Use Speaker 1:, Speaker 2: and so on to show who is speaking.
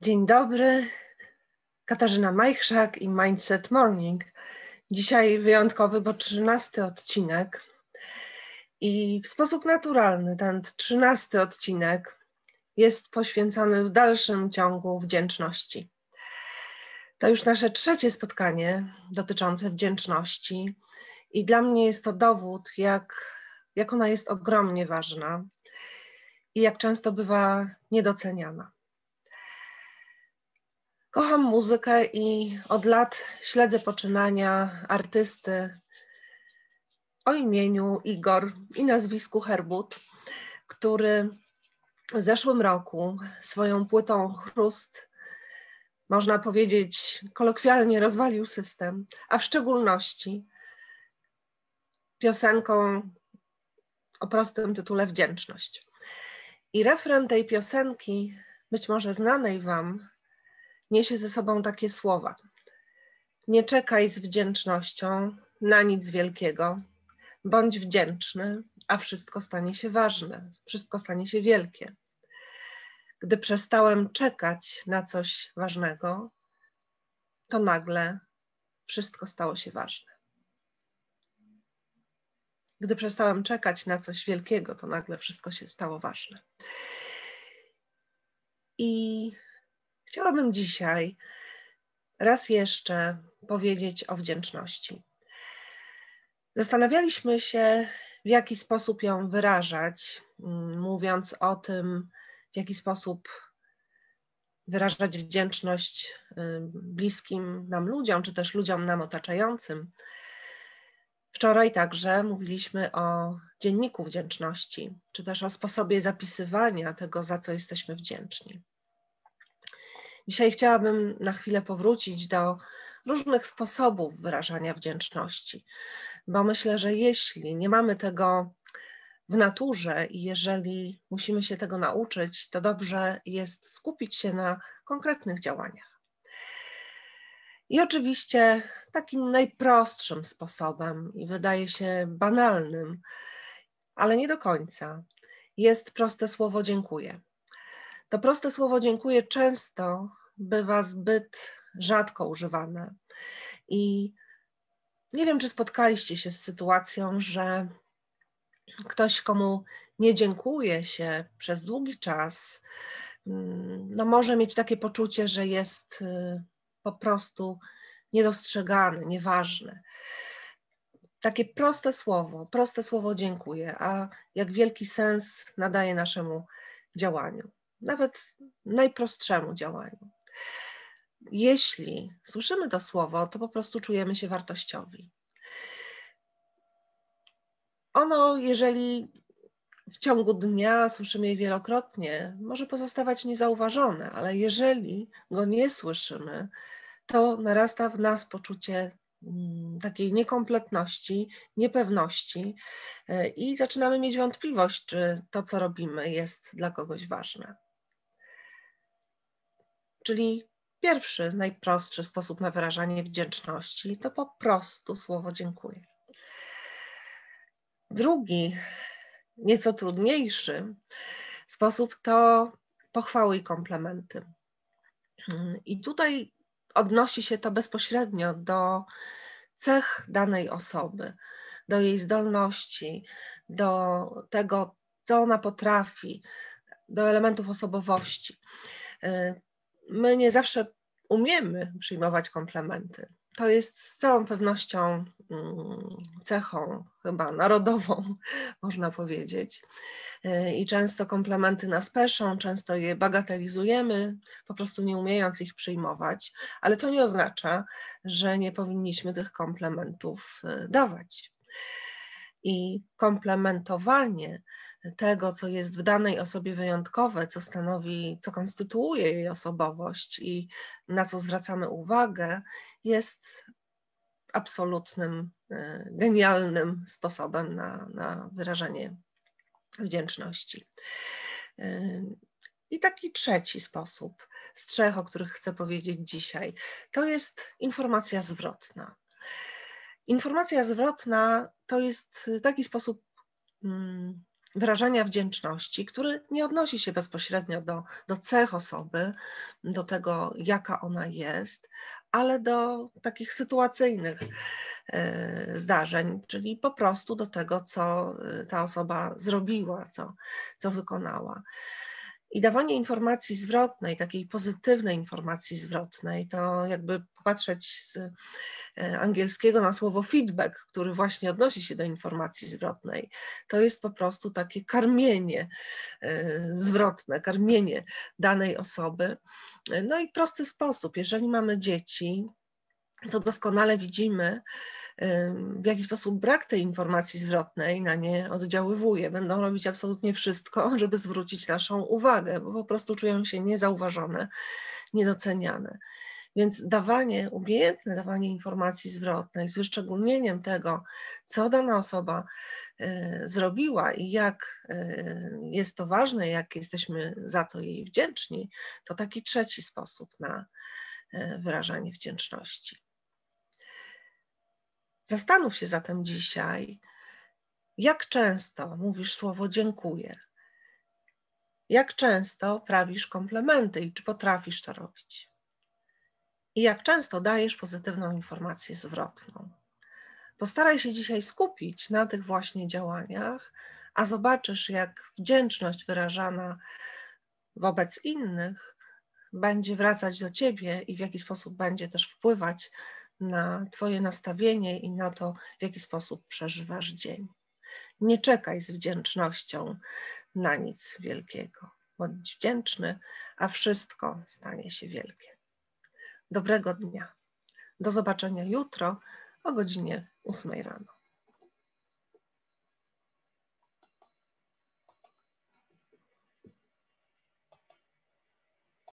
Speaker 1: Dzień dobry, Katarzyna Majchrzak i Mindset Morning. Dzisiaj wyjątkowy, bo trzynasty odcinek. I w sposób naturalny ten trzynasty odcinek jest poświęcony w dalszym ciągu wdzięczności. To już nasze trzecie spotkanie dotyczące wdzięczności, i dla mnie jest to dowód, jak, jak ona jest ogromnie ważna i jak często bywa niedoceniana. Kocham muzykę i od lat śledzę poczynania artysty o imieniu Igor i nazwisku Herbut, który w zeszłym roku swoją płytą Chrust, można powiedzieć, kolokwialnie rozwalił system, a w szczególności piosenką o prostym tytule Wdzięczność. I refren tej piosenki, być może znanej Wam, niesie ze sobą takie słowa. Nie czekaj z wdzięcznością na nic wielkiego. Bądź wdzięczny, a wszystko stanie się ważne, wszystko stanie się wielkie. Gdy przestałem czekać na coś ważnego, to nagle wszystko stało się ważne. Gdy przestałem czekać na coś wielkiego, to nagle wszystko się stało ważne. I chciałabym dzisiaj raz jeszcze powiedzieć o wdzięczności. Zastanawialiśmy się, w jaki sposób ją wyrażać, mm, mówiąc o tym, w jaki sposób wyrażać wdzięczność bliskim nam ludziom, czy też ludziom nam otaczającym. Wczoraj także mówiliśmy o dzienniku wdzięczności, czy też o sposobie zapisywania tego, za co jesteśmy wdzięczni. Dzisiaj chciałabym na chwilę powrócić do różnych sposobów wyrażania wdzięczności, bo myślę, że jeśli nie mamy tego w naturze i jeżeli musimy się tego nauczyć, to dobrze jest skupić się na konkretnych działaniach. I oczywiście takim najprostszym sposobem i wydaje się banalnym, ale nie do końca, jest proste słowo dziękuję. To proste słowo dziękuję często bywa zbyt rzadko używane. I nie wiem, czy spotkaliście się z sytuacją, że ktoś, komu nie dziękuje się przez długi czas, mm, no może mieć takie poczucie, że jest y, po prostu niedostrzegany, nieważny. Takie proste słowo, proste słowo dziękuję, a jak wielki sens nadaje naszemu działaniu, nawet najprostszemu działaniu. Jeśli słyszymy to słowo, to po prostu czujemy się wartościowi. Ono, jeżeli w ciągu dnia słyszymy je wielokrotnie, może pozostawać niezauważone, ale jeżeli go nie słyszymy, to narasta w nas poczucie mm, takiej niekompletności, niepewności e, i zaczynamy mieć wątpliwość, czy to, co robimy, jest dla kogoś ważne. Czyli pierwszy, najprostszy sposób na wyrażanie wdzięczności to po prostu słowo dziękuję. Drugi, nieco trudniejszy sposób to pochwały i komplementy. I tutaj odnosi się to bezpośrednio do cech danej osoby, do jej zdolności, do tego, co ona potrafi, do elementów osobowości. My nie zawsze umiemy przyjmować komplementy. To jest z całą pewnością mm, cechą chyba narodową, można powiedzieć. I często komplementy nas peszą, często je bagatelizujemy, po prostu nie umiejąc ich przyjmować, ale to nie oznacza, że nie powinniśmy tych komplementów y, dawać. I komplementowanie tego, co jest w danej osobie wyjątkowe, co stanowi, co konstytuuje jej osobowość i na co zwracamy uwagę, jest absolutnym, y, genialnym sposobem na, na wyrażanie wdzięczności. I taki trzeci sposób z trzech, o których chcę powiedzieć dzisiaj, to jest informacja zwrotna. Informacja zwrotna to jest taki sposób mm, wyrażania wdzięczności, który nie odnosi się bezpośrednio do, do cech osoby, do tego, jaka ona jest, ale do takich sytuacyjnych e, zdarzeń, czyli po prostu do tego, co e, ta osoba zrobiła, co, co wykonała. I dawanie informacji zwrotnej, takiej pozytywnej informacji zwrotnej, to jakby popatrzeć z e, angielskiego na słowo feedback, który właśnie odnosi się do informacji zwrotnej, to jest po prostu takie karmienie e, zwrotne, karmienie danej osoby. No i prosty sposób, jeżeli mamy dzieci, to doskonale widzimy, w jaki sposób brak tej informacji zwrotnej na nie oddziaływuje. Będą robić absolutnie wszystko, żeby zwrócić naszą uwagę, bo po prostu czują się niezauważone, niedoceniane. Więc dawanie, umiejętne dawanie informacji zwrotnej z wyszczególnieniem tego, co dana osoba e, zrobiła i jak e, jest to ważne, jak jesteśmy za to jej wdzięczni, to taki trzeci sposób na e, wyrażanie wdzięczności. Zastanów się zatem dzisiaj, jak często mówisz słowo dziękuję. Jak często prawisz komplementy i czy potrafisz to robić? I jak często dajesz pozytywną informację zwrotną? Postaraj się dzisiaj skupić na tych właśnie działaniach, a zobaczysz, jak wdzięczność wyrażana wobec innych będzie wracać do ciebie i w jaki sposób będzie też wpływać na Twoje nastawienie i na to, w jaki sposób przeżywasz dzień. Nie czekaj z wdzięcznością na nic wielkiego. Bądź wdzięczny, a wszystko stanie się wielkie. Dobrego dnia. Do zobaczenia jutro o godzinie 8 rano.